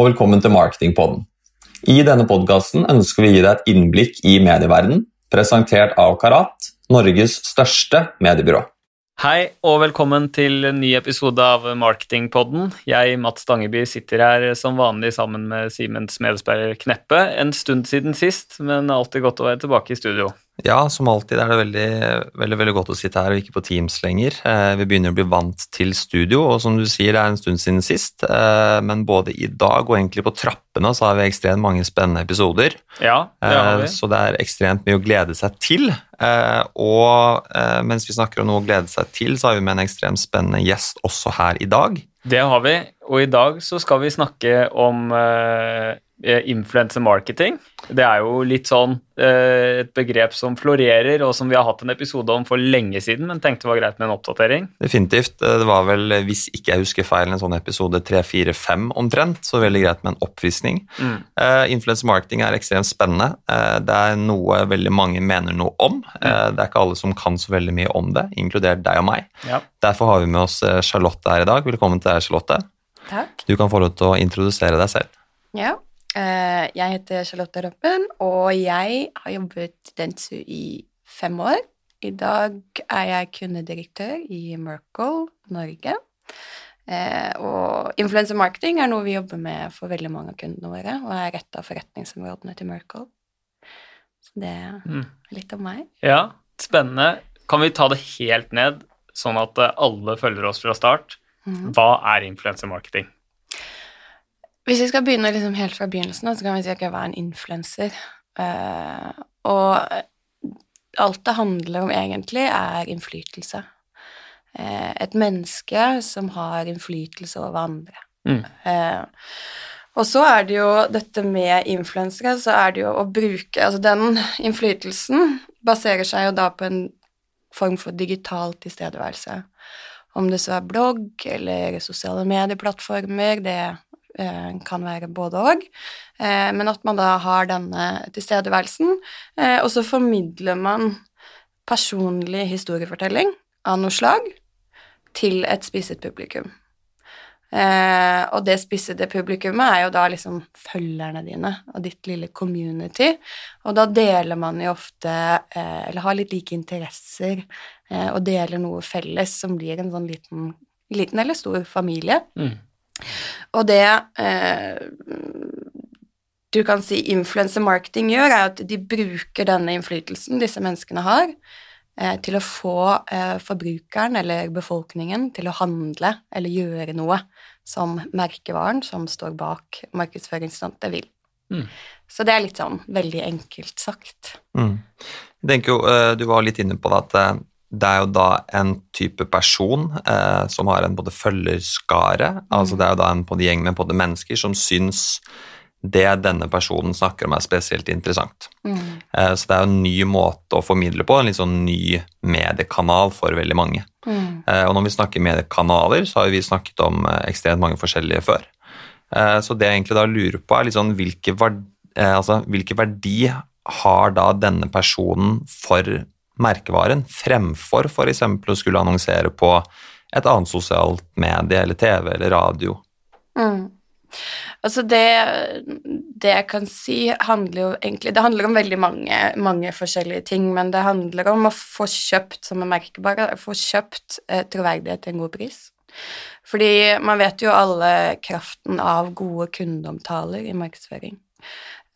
Og velkommen til Marketingpodden. I denne podkasten ønsker vi å gi deg et innblikk i medieverdenen, presentert av Karat, Norges største mediebyrå. Hei og velkommen til en ny episode av Marketingpodden. Jeg, Mats Stangeby, sitter her som vanlig sammen med Simens medspiller Kneppe. En stund siden sist, men alltid godt å være tilbake i studio. Ja, som alltid er det veldig, veldig, veldig godt å sitte her og ikke på Teams lenger. Eh, vi begynner å bli vant til studio, og som du sier, det er en stund siden sist. Eh, men både i dag og egentlig på trappene så har vi ekstremt mange spennende episoder. Ja, det har vi. Eh, så det er ekstremt mye å glede seg til. Og mens vi snakker om noe å glede seg til, så har vi med en ekstremt spennende gjest også her i dag. Det har vi, og i dag så skal vi snakke om uh, influencer marketing. Det er jo litt sånn uh, et begrep som florerer, og som vi har hatt en episode om for lenge siden, men tenkte det var greit med en oppdatering. Definitivt. Det var vel, hvis ikke jeg husker feil, en sånn episode 3-4-5 omtrent, så veldig greit med en oppvisning. Mm. Uh, influencer marketing er ekstremt spennende. Det er noe veldig mange mener noe om. Uh, det er ikke alle som kan så veldig mye om det, inkludert deg og meg. Ja. Derfor har vi med oss Charlotte her i dag. Velkommen til deg, Charlotte. Takk. Du kan få lov til å introdusere deg selv. Ja, Eh, jeg heter Charlotte Roppen, og jeg har jobbet Dentsu i fem år. I dag er jeg kundedirektør i Merkle Norge. Eh, og influencer marketing er noe vi jobber med for veldig mange av kundene våre, og er et av forretningsområdene til Merkle. Så det er mm. litt om meg. Ja, spennende. Kan vi ta det helt ned, sånn at alle følger oss fra start? Mm. Hva er influensermarketing? Hvis vi skal begynne liksom helt fra begynnelsen, så kan vi si at jeg var en influenser. Uh, og alt det handler om egentlig, er innflytelse. Uh, et menneske som har innflytelse over andre. Mm. Uh, og så er det jo dette med influensere, så er det jo å bruke Altså den innflytelsen baserer seg jo da på en form for digital tilstedeværelse. Om det så er blogg eller sosiale medieplattformer, det Eh, kan være både og. Eh, men at man da har denne tilstedeværelsen, eh, og så formidler man personlig historiefortelling av noe slag til et spisset publikum. Eh, og det spissede publikummet er jo da liksom følgerne dine og ditt lille community. Og da deler man jo ofte eh, Eller har litt like interesser eh, og deler noe felles som blir en sånn liten, liten eller stor familie. Mm. Og det eh, du kan si influencer marketing gjør, er at de bruker denne innflytelsen disse menneskene har, til å få eh, forbrukeren eller befolkningen til å handle eller gjøre noe som merkevaren som står bak markedsføringsstandet, vil. Mm. Så det er litt sånn veldig enkelt sagt. Mm. Jeg tenker jo, eh, Du var litt inne på det at eh, det er jo da en type person eh, som har en både følgerskare, mm. altså det er jo da en på gjeng med både mennesker som syns det denne personen snakker om er spesielt interessant. Mm. Eh, så det er en ny måte å formidle på, en litt sånn ny mediekanal for veldig mange. Mm. Eh, og når vi snakker mediekanaler, så har vi snakket om eh, ekstremt mange forskjellige før. Så det jeg egentlig da lurer på, er litt sånn hvilke, verdi, altså, hvilke verdi har da denne personen for merkevaren fremfor f.eks. å skulle annonsere på et annet sosialt medie eller TV eller radio. Mm. Altså det, det jeg kan si, handler jo egentlig Det handler om veldig mange, mange, forskjellige ting, men det handler om å få kjøpt, som er merkebare, få kjøpt eh, troverdighet til en god pris. Fordi man vet jo alle kraften av gode kundeomtaler i markedsføring.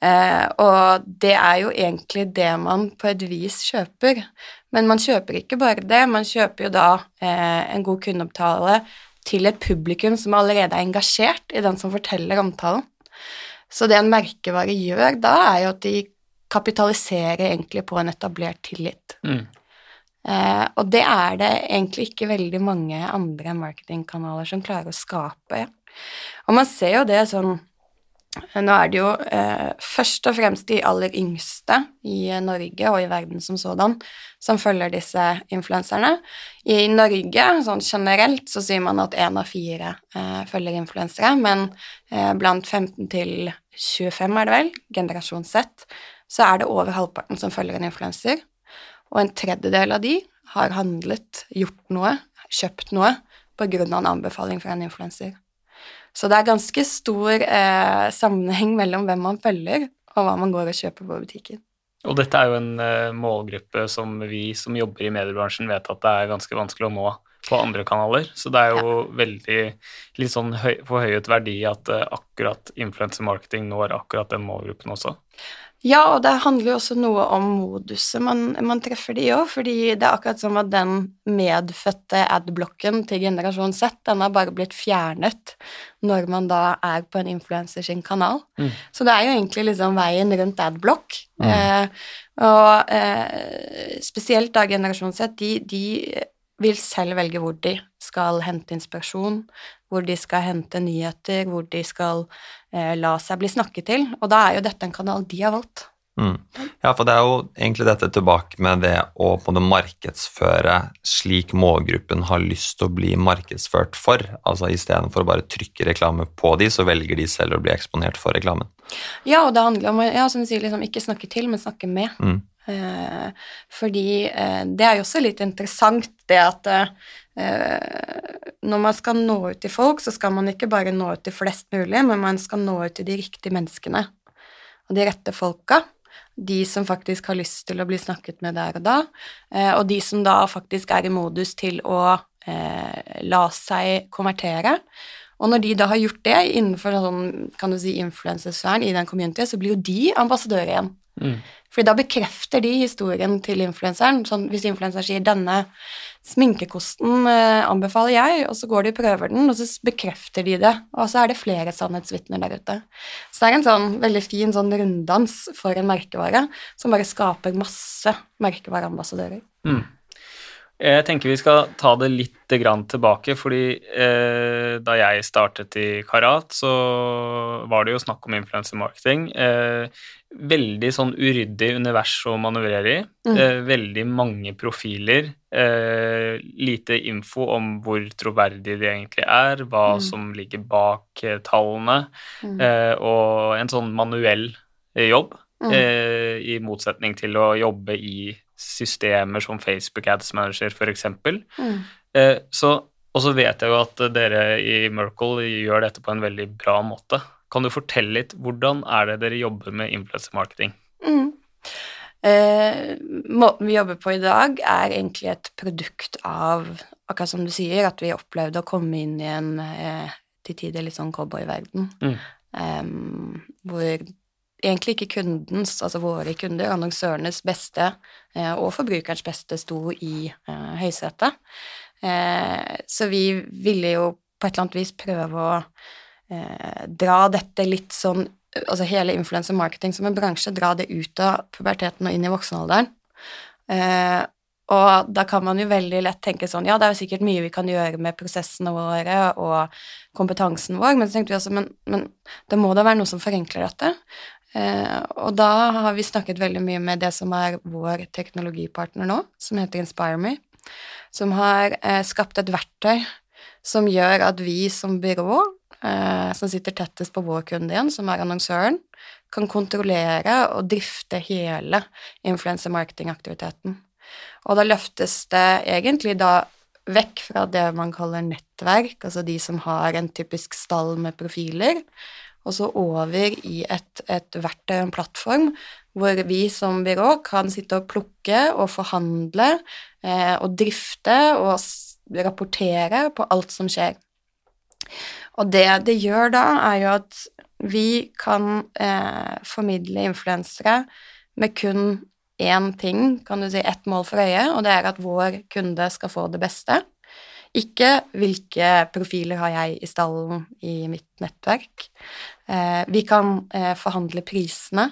Eh, og det er jo egentlig det man på et vis kjøper. Men man kjøper ikke bare det, man kjøper jo da eh, en god kundeomtale til et publikum som allerede er engasjert i den som forteller omtalen. Så det en merkevare gjør da, er jo at de kapitaliserer egentlig på en etablert tillit. Mm. Eh, og det er det egentlig ikke veldig mange andre marketingkanaler som klarer å skape. Og man ser jo det sånn nå er det jo eh, først og fremst de aller yngste i Norge og i verden som sådan som følger disse influenserne. I Norge, sånn generelt, så sier man at én av fire eh, følger influensere, men eh, blant 15 til 25, er det vel, generasjon Z, så er det over halvparten som følger en influenser, og en tredjedel av de har handlet, gjort noe, kjøpt noe, på grunn av en anbefaling fra en influenser. Så det er ganske stor eh, sammenheng mellom hvem man følger, og hva man går og kjøper på butikken. Og dette er jo en eh, målgruppe som vi som jobber i mediebransjen vet at det er ganske vanskelig å nå på andre kanaler. Så det er jo ja. veldig litt sånn høy, forhøyet verdi at eh, akkurat influencer marketing når akkurat den målgruppen også. Ja, og det handler jo også noe om moduset man, man treffer de òg, fordi det er akkurat som at den medfødte adblocken til generasjon Z, den har bare blitt fjernet når man da er på en influenser sin kanal. Mm. Så det er jo egentlig liksom veien rundt adblock. Mm. Eh, og eh, spesielt da generasjon Z, de, de vil selv velge hvor de skal hente inspirasjon, hvor de skal hente nyheter, hvor de skal eh, la seg bli snakket til. Og da er jo dette en kanal de har valgt. Mm. Ja, for det er jo egentlig dette tilbake med det å på det markedsføre slik målgruppen har lyst til å bli markedsført for. Altså istedenfor å bare trykke reklame på de, så velger de selv å bli eksponert for reklamen. Ja, og det handler om ja, som du sier, liksom, ikke snakke til, men snakke med. Mm. Eh, fordi eh, det er jo også litt interessant det at eh, når man skal nå ut til folk, så skal man ikke bare nå ut til flest mulig, men man skal nå ut til de riktige menneskene og de rette folka. De som faktisk har lyst til å bli snakket med der og da, og de som da faktisk er i modus til å la seg konvertere. Og når de da har gjort det innenfor sånn, kan du si, influensersfæren i den communityen, så blir jo de ambassadører igjen. Mm. Fordi da bekrefter de historien til influenseren. Sånn, hvis influenseren sier 'denne sminkekosten eh, anbefaler jeg', og så går de og prøver den, og så bekrefter de det. Og så er det flere sannhetsvitner der ute. Så det er en sånn veldig fin sånn runddans for en merkevare som bare skaper masse merkevareambassadører. Mm. Jeg tenker vi skal ta det litt tilbake, fordi eh, da jeg startet i Karat, så var det jo snakk om influensemarketing. Eh, veldig sånn uryddig univers å manøvrere i. Mm. Eh, veldig mange profiler. Eh, lite info om hvor troverdige de egentlig er, hva mm. som ligger bak eh, tallene, mm. Eh, og en sånn manuell jobb. Mm. I motsetning til å jobbe i systemer som Facebook Ads Manager, f.eks. Mm. Eh, og så vet jeg jo at dere i Merkle gjør dette på en veldig bra måte. Kan du fortelle litt, hvordan er det dere jobber med influencer marketing? Mm. Eh, måten vi jobber på i dag, er egentlig et produkt av, akkurat som du sier, at vi opplevde å komme inn i en eh, til tider litt sånn cowboyverden, mm. Um, hvor egentlig ikke kundens, altså våre kunder, annonsørenes beste eh, og forbrukerens beste sto i eh, høysetet. Eh, så vi ville jo på et eller annet vis prøve å dra dette litt sånn Altså hele influencer marketing som en bransje, dra det ut av puberteten og inn i voksenalderen. Og da kan man jo veldig lett tenke sånn Ja, det er jo sikkert mye vi kan gjøre med prosessene våre og kompetansen vår, men så tenkte vi også men, men det må da være noe som forenkler dette. Eh, og da har vi snakket veldig mye med det som er vår teknologipartner nå, som heter InspireMe, som har eh, skapt et verktøy som gjør at vi som byrå, eh, som sitter tettest på vår kunde igjen, som er annonsøren, kan kontrollere og drifte hele influencer marketing-aktiviteten. Og da løftes det egentlig da vekk fra det man kaller nettverk, altså de som har en typisk stall med profiler, og så over i et, et verktøy, en plattform, hvor vi som byrå kan sitte og plukke og forhandle eh, og drifte og rapportere på alt som skjer. Og det det gjør da, er jo at vi kan eh, formidle influensere med kun én ting, kan du si, ett mål for øye, og det er at vår kunde skal få det beste. Ikke hvilke profiler har jeg i stallen i mitt nettverk. Eh, vi kan eh, forhandle prisene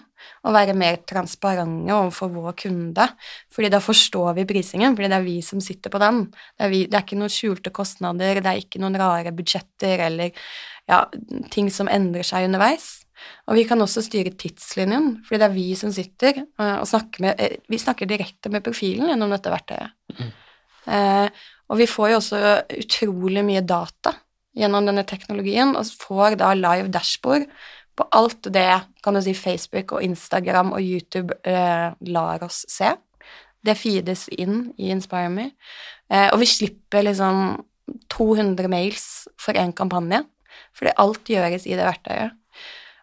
og være mer transparente overfor vår kunde, fordi da forstår vi prisingen, fordi det er vi som sitter på den. Det er, vi, det er ikke noen skjulte kostnader, det er ikke noen rare budsjetter eller ja, ting som endrer seg underveis. Og vi kan også styre tidslinjen, fordi det er vi som sitter eh, og snakker med Vi snakker direkte med profilen gjennom dette verktøyet. Mm. Eh, og vi får jo også utrolig mye data gjennom denne teknologien, og får da live dashbord på alt det kan du si, Facebook og Instagram og YouTube eh, lar oss se. Det feedes inn i InspireMe. Eh, og vi slipper liksom 200 mails for én kampanje. fordi alt gjøres i det verktøyet.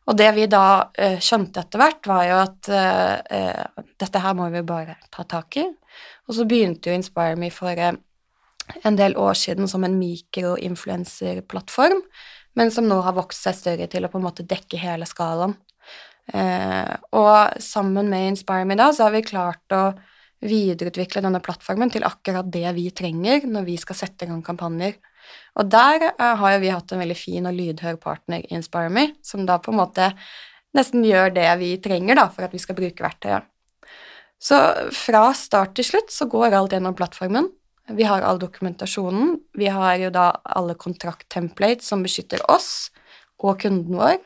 Og det vi da eh, skjønte etter hvert, var jo at eh, eh, dette her må vi bare ta tak i. Og så begynte jo Inspire Me for eh, en del år siden som en mikroinfluenserplattform, men som nå har vokst seg større til å på en måte dekke hele skalaen. Eh, og sammen med InspireMe da, så har vi klart å videreutvikle denne plattformen til akkurat det vi trenger når vi skal sette i gang kampanjer. Og der eh, har jo vi hatt en veldig fin og lydhør partner i InspireMe, som da på en måte nesten gjør det vi trenger da, for at vi skal bruke verktøyet. Så fra start til slutt så går alt gjennom plattformen. Vi har all dokumentasjonen. Vi har jo da alle kontrakttemplates som beskytter oss og kunden vår,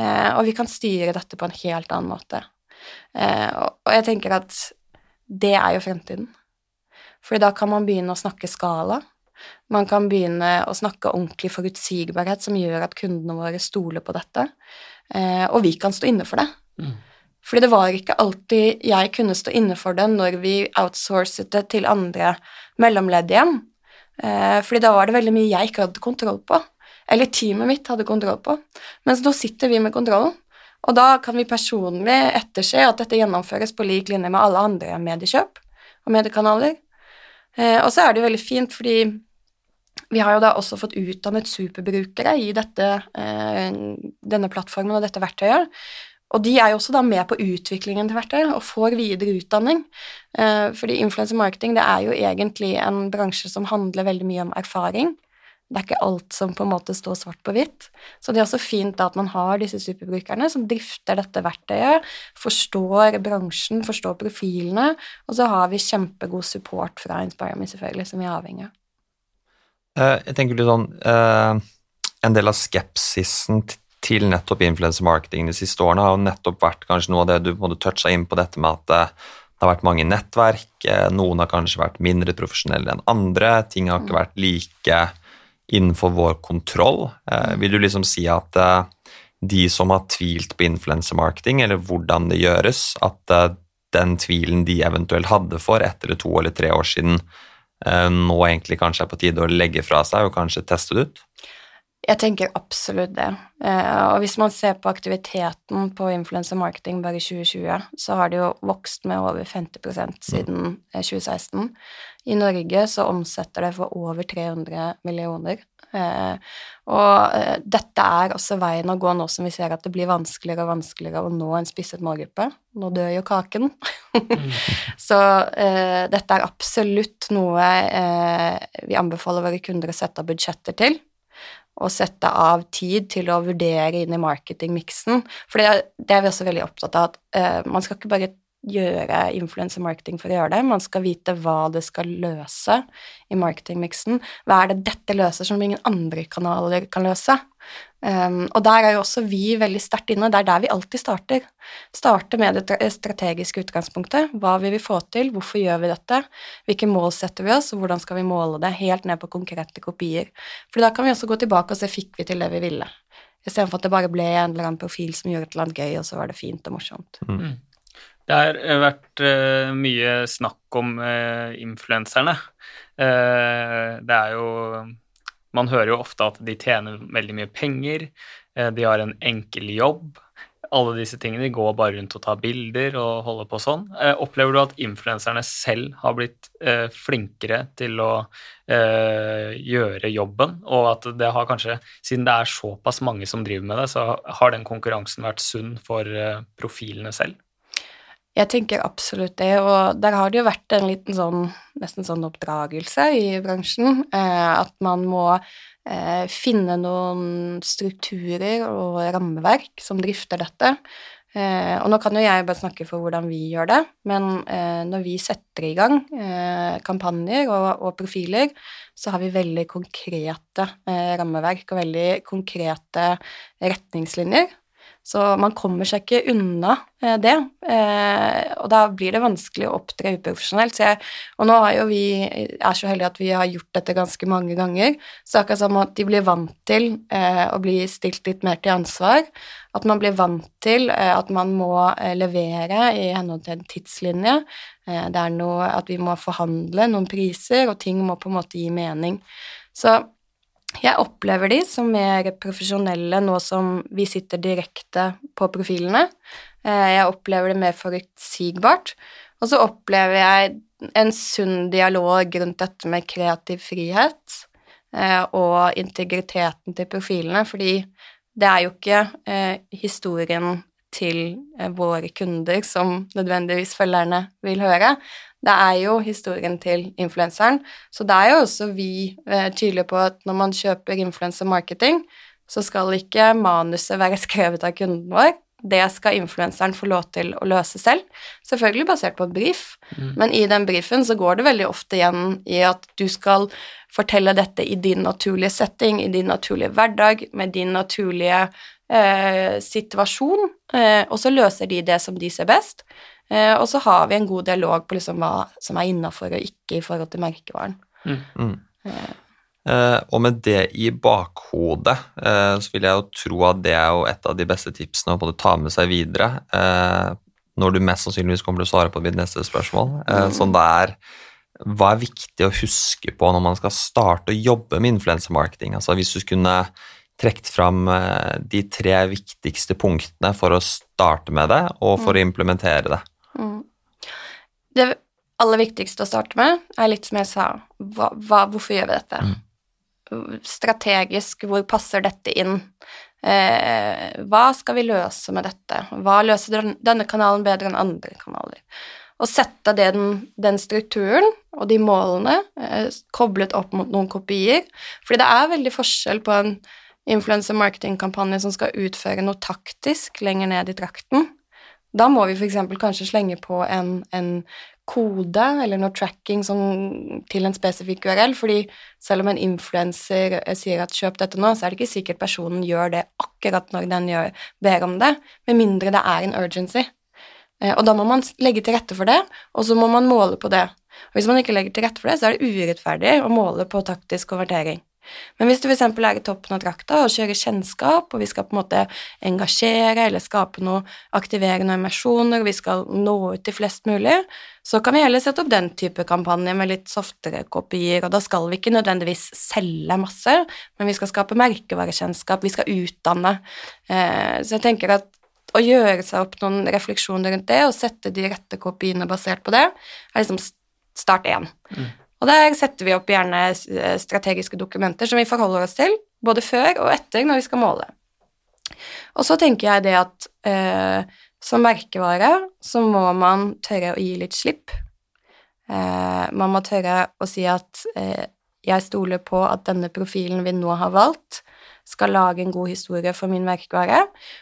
uh, og vi kan styre dette på en helt annen måte. Uh, og jeg tenker at det er jo fremtiden. For da kan man begynne å snakke skala. Man kan begynne å snakke ordentlig forutsigbarhet som gjør at kundene våre stoler på dette, eh, og vi kan stå inne for det. Mm. Fordi det var ikke alltid jeg kunne stå inne for det når vi outsourcet det til andre mellomledd igjen. Eh, fordi da var det veldig mye jeg ikke hadde kontroll på, eller teamet mitt hadde kontroll på. Mens nå sitter vi med kontrollen, og da kan vi personlig etterse at dette gjennomføres på lik linje med alle andre mediekjøp og mediekanaler. Eh, og så er det jo veldig fint, fordi vi har jo da også fått utdannet superbrukere i dette, eh, denne plattformen og dette verktøyet. Og de er jo også da med på utviklingen til verktøy og får videre utdanning. Eh, fordi influencer marketing det er jo egentlig en bransje som handler veldig mye om erfaring. Det er ikke alt som på en måte står svart på hvitt. Så det er også fint at man har disse superbrukerne som drifter dette verktøyet, forstår bransjen, forstår profilene, og så har vi kjempegod support fra InspireMe, selvfølgelig, som vi er avhengig av. Eh, jeg tenker litt sånn eh, En del av skepsisen til nettopp influencer marketing de siste årene har jo nettopp vært kanskje noe av det du måtte toucha inn på dette med at eh, det har vært mange nettverk, noen har kanskje vært mindre profesjonelle enn andre, ting har ikke mm. vært like innenfor vår kontroll. Eh, vil du liksom si at eh, de som har tvilt på influensemarketing, eller hvordan det gjøres, at eh, den tvilen de eventuelt hadde for etter to eller tre år siden, nå egentlig kanskje er på tide å legge fra seg og kanskje teste det ut? Jeg tenker absolutt det. Og hvis man ser på aktiviteten på influencer marketing bare i 2020, så har det jo vokst med over 50% siden 2016. I Norge så omsetter det for over 300 millioner. Eh, og eh, dette er også veien å gå nå som vi ser at det blir vanskeligere og vanskeligere å nå en spisset målgruppe. Nå dør jo kaken. Mm. så eh, dette er absolutt noe eh, vi anbefaler våre kunder å sette av budsjetter til. Og sette av tid til å vurdere inn i marketingmiksen. For det, det, er vi også veldig opptatt av, at uh, man skal ikke bare gjøre influencer marketing for å gjøre det. Man skal vite hva det skal løse i marketingmiksen. Hva er det dette løser som ingen andre kanaler kan løse? Um, og der er jo også vi veldig sterkt inne. Det er der vi alltid starter. Starter med det strategiske utgangspunktet. Hva vil vi få til? Hvorfor gjør vi dette? Hvilke mål setter vi oss, og hvordan skal vi måle det? Helt ned på konkrete kopier. For da kan vi også gå tilbake og se fikk vi til det vi ville. Istedenfor at det bare ble en eller annen profil som gjorde et eller annet gøy, og så var det fint og morsomt. Mm. Det har vært uh, mye snakk om uh, influenserne. Uh, det er jo Man hører jo ofte at de tjener veldig mye penger, de har en enkel jobb. Alle disse tingene går bare rundt og tar bilder og holder på sånn. opplever du at influenserne selv har blitt flinkere til å gjøre jobben, og at det har kanskje, siden det er såpass mange som driver med det, så har den konkurransen vært sunn for profilene selv? Jeg tenker absolutt det, og der har det jo vært en liten sånn nesten sånn oppdragelse i bransjen. Eh, at man må eh, finne noen strukturer og rammeverk som drifter dette. Eh, og nå kan jo jeg bare snakke for hvordan vi gjør det, men eh, når vi setter i gang eh, kampanjer og, og, profiler, så har vi veldig konkrete eh, rammeverk og veldig konkrete retningslinjer så man kommer seg ikke unna eh, det, eh, og da blir det vanskelig å opptre uprofesjonelt. Jeg, og nå er jo vi, er så heldige at vi har gjort dette ganske mange ganger, så akkurat som at de blir vant til eh, å bli stilt litt mer til ansvar, at man blir vant til at man må levere i henhold til en tidslinje, det er noe at vi må forhandle noen priser, og ting må på en måte gi mening. Så Jeg opplever de som mer profesjonelle nå som vi sitter direkte på profilene. Eh, jeg opplever det mer forutsigbart. Og så opplever jeg en sunn dialog rundt dette med kreativ frihet eh, og integriteten til profilene, fordi det er jo ikke eh, historien til våre kunder som nødvendigvis følgerne vil høre. Det er jo historien til influenseren. Så det er jo også vi eh, tydelige på at når man kjøper influensermarketing, så skal ikke manuset være skrevet av kunden vår. Det skal influenseren få lov til å løse selv, selvfølgelig basert på et brief. Mm. Men i den briefen så går det veldig ofte igjen i at du skal fortelle dette i din naturlige setting, i din naturlige hverdag, med din naturlige eh, situasjon, eh, og så løser de det som de ser best. Eh, og så har vi en god dialog på liksom hva som er innafor og ikke i forhold til merkevaren. Mm. Mm. Eh. Og med det i bakhodet eh, så vil jeg jo tro at det er jo et av de beste tipsene å både ta med seg videre eh, når du mest sannsynligvis kommer til å svare på mitt neste spørsmål, eh, mm. som det er hva er viktig å huske på når man skal starte å jobbe med influensemarketing? Altså hvis du kunne trukket fram de tre viktigste punktene for å starte med det, og for mm. å implementere det. Mm. Det aller viktigste å starte med er litt som jeg sa, hva, hva, hvorfor gjør vi dette? Mm. Strategisk, hvor passer dette inn? Eh, hva skal vi løse med dette? Hva løser denne kanalen bedre enn andre kanaler? Å sette den, den, strukturen og de målene eh, koblet opp mot noen kopier. Fordi det er veldig forskjell på en influencer marketing-kampanje som skal utføre noe taktisk lenger ned i trakten, da må vi f.eks. kanskje slenge på en, en, kode eller noe tracking som, til en spesifikk URL, fordi selv om en influenser eh, sier at 'kjøp dette nå', så er det ikke sikkert personen gjør det akkurat når den gjør, ber om det, med mindre det er en urgency. Eh, og da må man legge til rette for det, og så må man måle på det. Og hvis man ikke legger til rette for det, så er det urettferdig å måle på taktisk konvertering. Men hvis du f.eks. er i toppen av drakta og kjører kjennskap, og vi skal på en måte engasjere eller skape noe aktiverende emosjoner, og vi skal nå ut til flest mulig, så kan vi heller sette opp den type kampanje med litt softere kopier, og da skal vi ikke nødvendigvis selge masse, men vi skal skape merkevarekjennskap, vi skal utdanne. Eh, så jeg tenker at å gjøre seg opp noen refleksjoner rundt det og sette de rette kopiene basert på det, er liksom start én. Mm. Og der setter vi opp gjerne eh, strategiske dokumenter som vi forholder oss til, både før og etter når vi skal måle. Og så tenker jeg det at eh, som merkevare så må man tørre å gi litt slipp. Eh, man må tørre å si at eh, jeg stoler på at denne profilen vi nå har valgt, skal lage en god historie for min merkevare.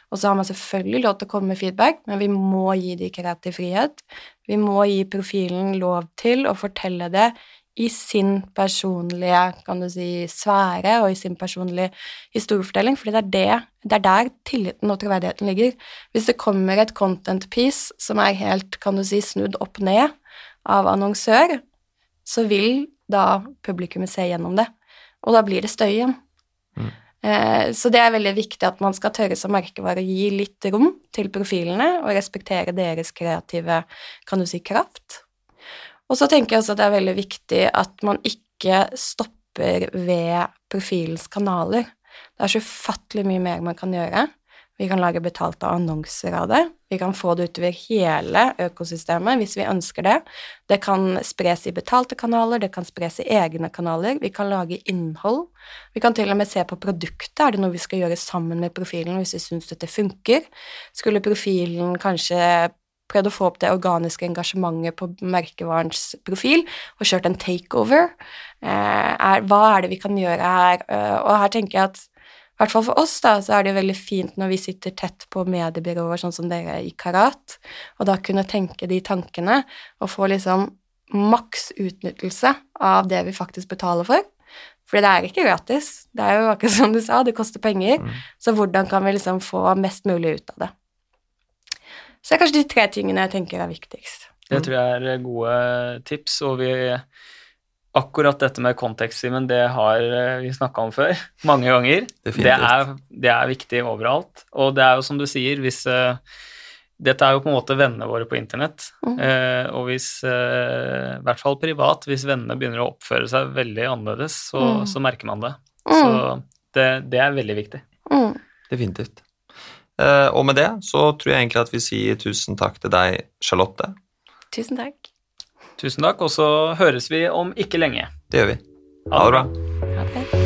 Og så har man selvfølgelig lov til å komme med feedback, men vi må gi de kreativ frihet. Vi må gi profilen lov til å fortelle det i sin personlige kan du si, sfære og i sin personlige historiefortelling, fordi det er, det, det er der tilliten og troverdigheten ligger. Hvis det kommer et content piece som er helt kan du si, snudd opp ned av annonsør, så vil da publikummet se gjennom det, og da blir det støy igjen. Mm. Eh, så det er veldig viktig at man skal tørre som merkevare å gi litt rom til profilene og respektere deres kreative kan du si, kraft og så tenker jeg også at det er veldig viktig at man ikke stopper ved profilens kanaler. Det er så ufattelig mye mer man kan gjøre. Vi kan lage betalte annonser av det. Vi kan få det utover hele økosystemet hvis vi ønsker det. Det kan spres i betalte kanaler, det kan spres i egne kanaler. Vi kan lage innhold. Vi kan til og med se på produktet. Er det noe vi skal gjøre sammen med profilen hvis vi syns dette funker? Skulle profilen kanskje prøvd å få opp det organiske engasjementet på merkevarens profil og kjørt en takeover. Eh, er, hva er det vi kan gjøre her? Eh, og her tenker jeg at i hvert fall for oss da, så er det veldig fint når vi sitter tett på mediebyråer sånn som dere i Karat, og da kunne tenke de tankene og få liksom maks utnyttelse av det vi faktisk betaler for. Fordi det er ikke gratis. Det er jo akkurat som du sa, det koster penger. Mm. Så hvordan kan vi liksom få mest mulig ut av det? Så det er kanskje de tre tingene jeg tenker er viktigst. Det tror jeg er gode tips, og vi Akkurat dette med kontekst-Simen, det har eh, vi snakka om før mange ganger. Det er, det er, viktig overalt. Og det er jo som du sier, hvis uh, Dette er jo på en måte vennene våre på internett. Mm. Eh, og hvis, eh, i hvert fall privat, hvis vennene begynner å oppføre seg veldig annerledes, så, mm. så merker man det. Så det, det er veldig viktig. Mm. Definitivt. Eh, og med det så tror jeg egentlig at vi sier tusen takk til deg, Charlotte. Tusen takk. Tusen takk, og så høres vi om ikke lenge. Det gjør vi. Ha det bra. Ha det.